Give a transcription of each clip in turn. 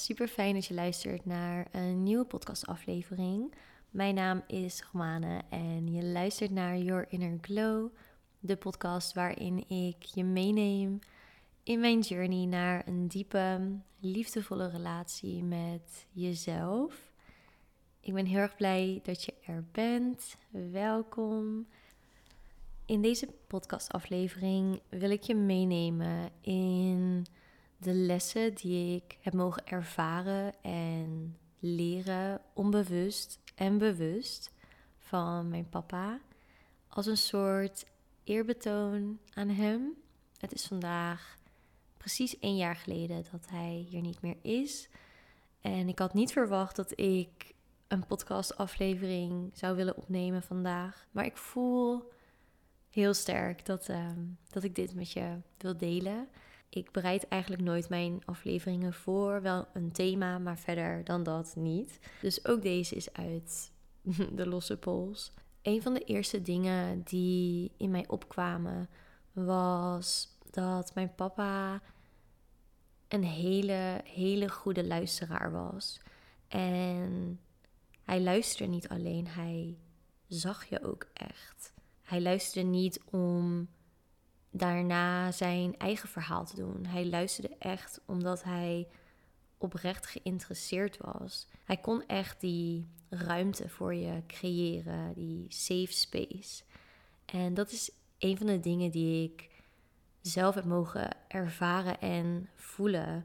super fijn dat je luistert naar een nieuwe podcastaflevering. Mijn naam is Romane en je luistert naar Your Inner Glow, de podcast waarin ik je meeneem in mijn journey naar een diepe, liefdevolle relatie met jezelf. Ik ben heel erg blij dat je er bent. Welkom. In deze podcastaflevering wil ik je meenemen in de lessen die ik heb mogen ervaren en leren, onbewust en bewust, van mijn papa. Als een soort eerbetoon aan hem. Het is vandaag precies één jaar geleden dat hij hier niet meer is. En ik had niet verwacht dat ik een podcastaflevering zou willen opnemen vandaag. Maar ik voel heel sterk dat, ehm, dat ik dit met je wil delen. Ik bereid eigenlijk nooit mijn afleveringen voor. Wel een thema, maar verder dan dat niet. Dus ook deze is uit de losse pols. Een van de eerste dingen die in mij opkwamen was dat mijn papa een hele, hele goede luisteraar was. En hij luisterde niet alleen, hij zag je ook echt. Hij luisterde niet om daarna zijn eigen verhaal te doen. Hij luisterde echt omdat hij oprecht geïnteresseerd was. Hij kon echt die ruimte voor je creëren, die safe space. En dat is een van de dingen die ik zelf heb mogen ervaren en voelen.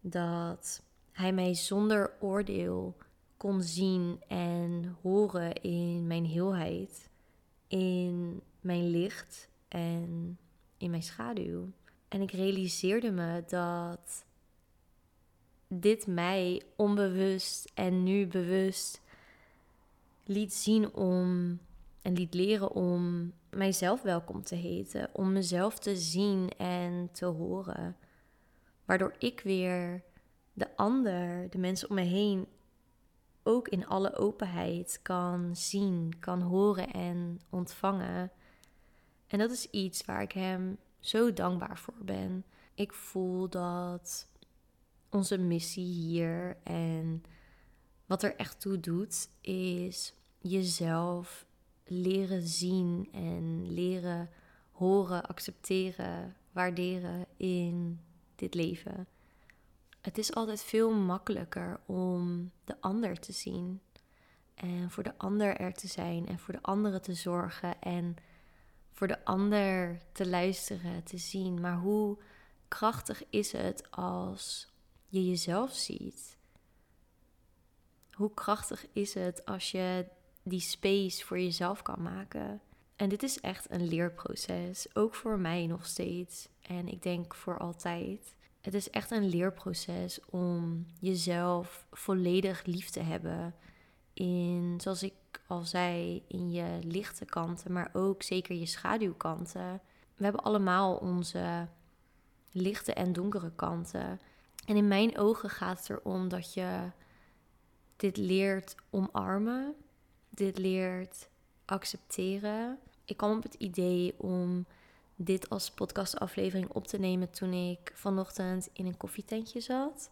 Dat hij mij zonder oordeel kon zien en horen in mijn heelheid, in mijn licht en in mijn schaduw. En ik realiseerde me dat dit mij onbewust en nu bewust liet zien om en liet leren om mijzelf welkom te heten, om mezelf te zien en te horen. Waardoor ik weer de ander, de mensen om me heen, ook in alle openheid kan zien, kan horen en ontvangen. En dat is iets waar ik hem zo dankbaar voor ben. Ik voel dat onze missie hier en wat er echt toe doet, is jezelf leren zien en leren horen, accepteren, waarderen in dit leven. Het is altijd veel makkelijker om de ander te zien en voor de ander er te zijn en voor de anderen te zorgen en voor de ander te luisteren, te zien. Maar hoe krachtig is het als je jezelf ziet? Hoe krachtig is het als je die space voor jezelf kan maken? En dit is echt een leerproces, ook voor mij nog steeds. En ik denk voor altijd. Het is echt een leerproces om jezelf volledig lief te hebben. In, zoals ik al zei, in je lichte kanten, maar ook zeker je schaduwkanten. We hebben allemaal onze lichte en donkere kanten. En in mijn ogen gaat het erom dat je dit leert omarmen, dit leert accepteren. Ik kwam op het idee om dit als podcastaflevering op te nemen toen ik vanochtend in een koffietentje zat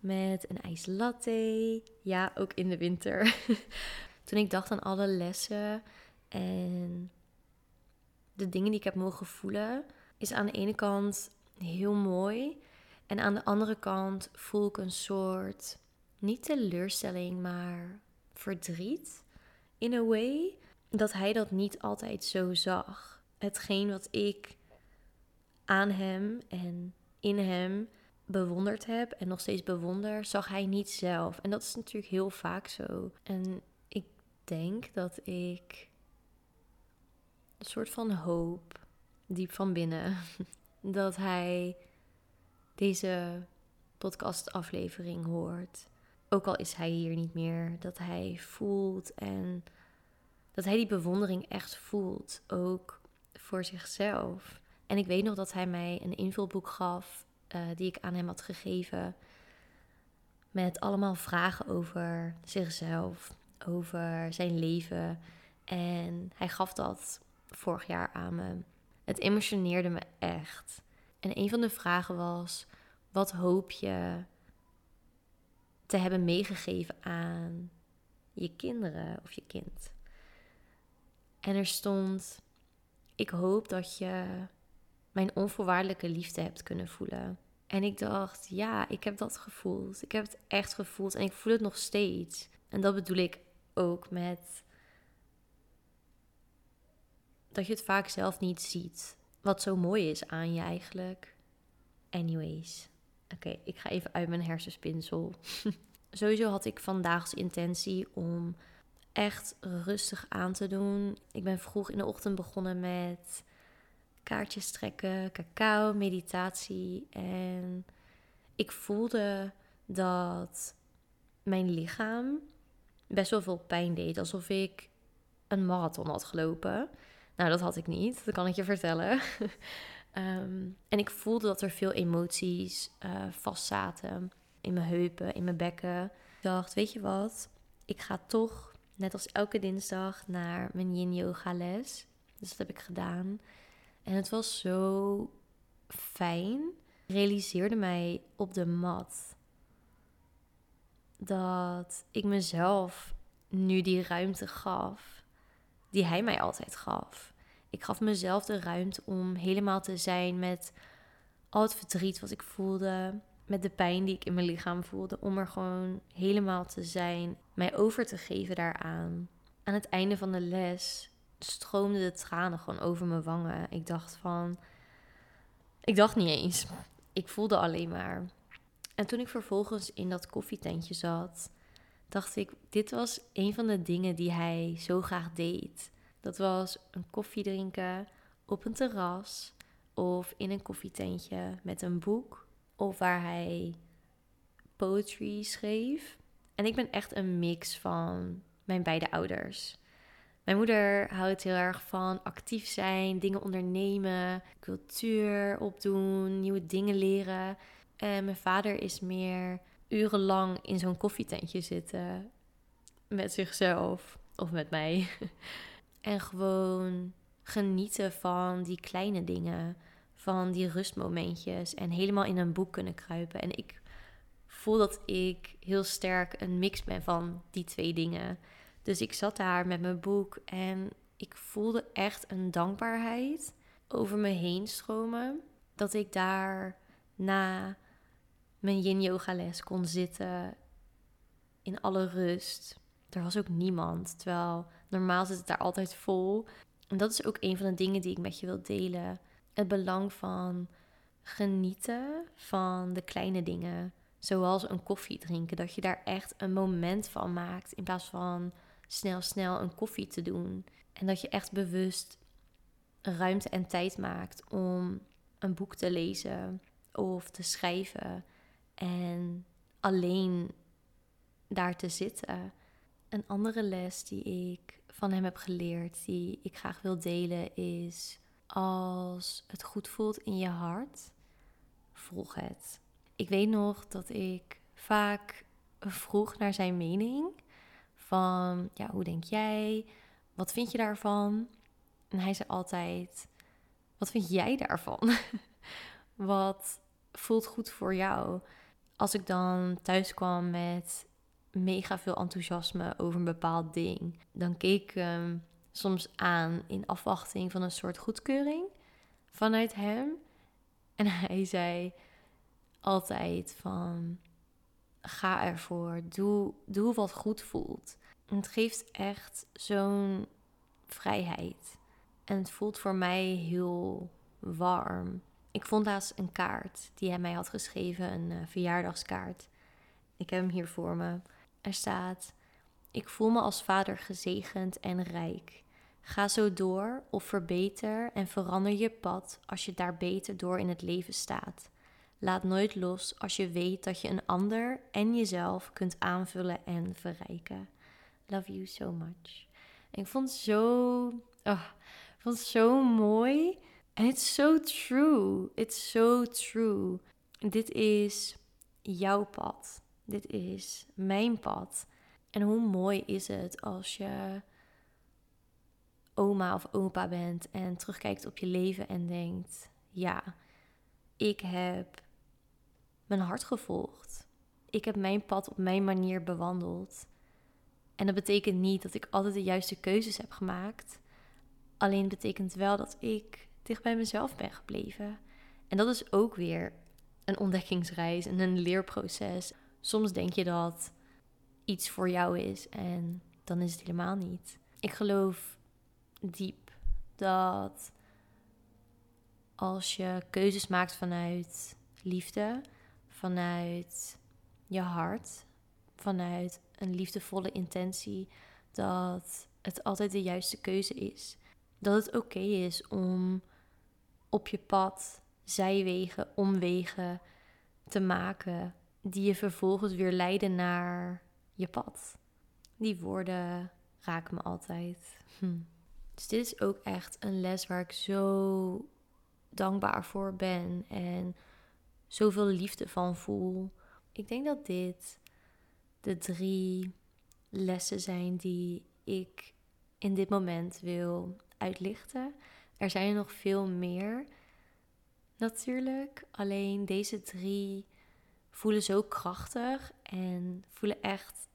met een ijslatte. Ja, ook in de winter. toen ik dacht aan alle lessen en de dingen die ik heb mogen voelen, is aan de ene kant heel mooi. En aan de andere kant voel ik een soort, niet teleurstelling, maar verdriet. In a way dat hij dat niet altijd zo zag. Hetgeen wat ik aan hem en in hem bewonderd heb en nog steeds bewonder, zag hij niet zelf. En dat is natuurlijk heel vaak zo. En ik denk dat ik een soort van hoop diep van binnen dat hij deze podcastaflevering hoort. Ook al is hij hier niet meer, dat hij voelt en dat hij die bewondering echt voelt, ook voor zichzelf. En ik weet nog dat hij mij een invulboek gaf uh, die ik aan hem had gegeven. Met allemaal vragen over zichzelf, over zijn leven. En hij gaf dat vorig jaar aan me. Het emotioneerde me echt. En een van de vragen was: wat hoop je te hebben meegegeven aan je kinderen of je kind. En er stond: Ik hoop dat je mijn onvoorwaardelijke liefde hebt kunnen voelen. En ik dacht, ja, ik heb dat gevoeld. Ik heb het echt gevoeld en ik voel het nog steeds. En dat bedoel ik ook met dat je het vaak zelf niet ziet. Wat zo mooi is aan je eigenlijk. Anyways. Oké, ik ga even uit mijn hersenspinsel. Sowieso had ik vandaag als intentie om echt rustig aan te doen. Ik ben vroeg in de ochtend begonnen met kaartjes trekken, cacao, meditatie. En ik voelde dat mijn lichaam best wel veel pijn deed. Alsof ik een marathon had gelopen. Nou, dat had ik niet, dat kan ik je vertellen. Ehm, en ik voelde dat er veel emoties uh, vastzaten in mijn heupen, in mijn bekken. Ik dacht, weet je wat? Ik ga toch, net als elke dinsdag, naar mijn yin yoga les. Dus dat heb ik gedaan. En het was zo fijn. Ik realiseerde mij op de mat dat ik mezelf nu die ruimte gaf die hij mij altijd gaf. Ik gaf mezelf de ruimte om helemaal te zijn met al het verdriet wat ik voelde, met de pijn die ik in mijn lichaam voelde, om er gewoon helemaal te zijn, mij over te geven daaraan. Aan het einde van de les stroomden de tranen gewoon over mijn wangen. Ik dacht van. Ik dacht niet eens. Ik voelde alleen maar. En toen ik vervolgens in dat koffietentje zat, dacht ik: dit was een van de dingen die hij zo graag deed. Dat was een koffie drinken op een terras of in een koffietentje met een boek of waar hij poetry schreef. En ik ben echt een mix van mijn beide ouders. Mijn moeder houdt heel erg van actief zijn, dingen ondernemen, cultuur opdoen, nieuwe dingen leren. En mijn vader is meer urenlang in zo'n koffietentje zitten met zichzelf of met mij. en gewoon genieten van die kleine dingen, van die rustmomentjes en helemaal in een boek kunnen kruipen. En ik voel dat ik heel sterk een mix ben van die twee dingen. Dus ik zat daar met mijn boek en ik voelde echt een dankbaarheid over me heen stromen. Dat ik daar na mijn yin yoga les kon zitten in alle rust. Er was ook niemand, terwijl normaal zit het daar altijd vol. En dat is ook een van de dingen die ik met je wil delen. Het belang van genieten van de kleine dingen. Zoals een koffie drinken. Dat je daar echt een moment van maakt. In plaats van snel, snel een koffie te doen. En dat je echt bewust ruimte en tijd maakt om een boek te lezen of te schrijven. En alleen daar te zitten. Een andere les die ik van hem heb geleerd, die ik graag wil delen, is als het goed voelt in je hart, volg het. Ik weet nog dat ik vaak vroeg naar zijn mening van, ja, hoe denk jij? Wat vind je daarvan? En hij zei altijd, wat vind jij daarvan? wat voelt goed voor jou? Als ik dan thuis kwam met mega veel enthousiasme over een bepaald ding, dan keek ik hem soms aan in afwachting van een soort goedkeuring vanuit hem. En hij zei altijd van ga ervoor, doe, doe wat goed voelt. Het geeft echt zo'n vrijheid. En het voelt voor mij heel warm. Ik vond laatst een kaart die hij mij had geschreven, een uh, verjaardagskaart. Ik heb hem hier voor me. Er staat: Ik voel me als vader gezegend en rijk. Ga zo door of verbeter en verander je pad als je daar beter door in het leven staat. Laat nooit los als je weet dat je een ander en jezelf kunt aanvullen en verrijken. Love you so much. ik vond het zo, oh, ik vond het zo mooi. En it's so true. It's so true. Dit is jouw pad. Dit is mijn pad. En hoe mooi is het als je oma of opa bent en terugkijkt op je leven en denkt: ja, ik heb mijn hart gevolgd. ik heb mijn pad op mijn manier bewandeld. En dat betekent niet dat ik altijd de juiste keuzes heb gemaakt. Alleen betekent wel dat ik dicht bij mezelf ben gebleven. En dat is ook weer een ontdekkingsreis en een leerproces. Soms denk je dat iets voor jou is en dan is het helemaal niet. Ik geloof diep dat als je keuzes maakt vanuit liefde, vanuit je hart, vanuit een liefdevolle intentie, dat het altijd de juiste keuze is. Dat het oké is om op je pad zijwegen, omwegen te maken, die je vervolgens weer leiden naar je pad. Die woorden raken me altijd. Hm. Dus dit is ook echt een les waar ik zo dankbaar voor ben en zoveel liefde van voel. Ik denk dat dit de drie lessen zijn die ik in dit moment wil uitlichten. Er zijn er nog veel meer natuurlijk. Alleen deze drie voelen zo krachtig en voelen echt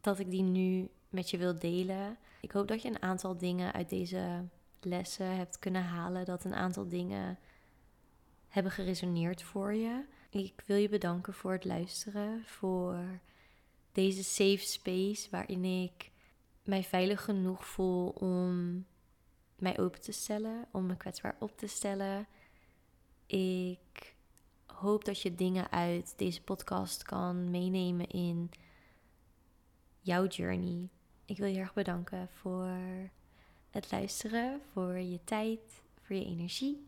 dat ik die nu met je wil delen. Ik hoop dat je een aantal dingen uit deze lessen hebt kunnen halen. Dat een aantal dingen hebben geresoneerd voor je. Ik wil je bedanken voor het luisteren, voor deze safe space waarin ik mij veilig genoeg voel om mij open te stellen, om me kwetsbaar op te stellen. Ik hoop dat je dingen uit deze podcast kan meenemen in jouw journey. Ik wil je erg bedanken voor het luisteren, voor je tijd, voor je energie.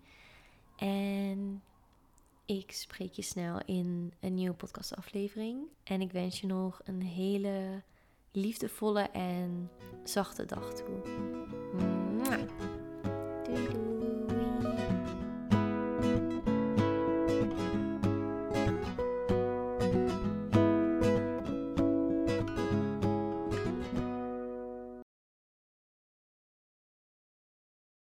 En ik spreek je snel in een nieuwe podcastaflevering. En ik wens je nog een hele liefdevolle en zachte dag toe. Mwah.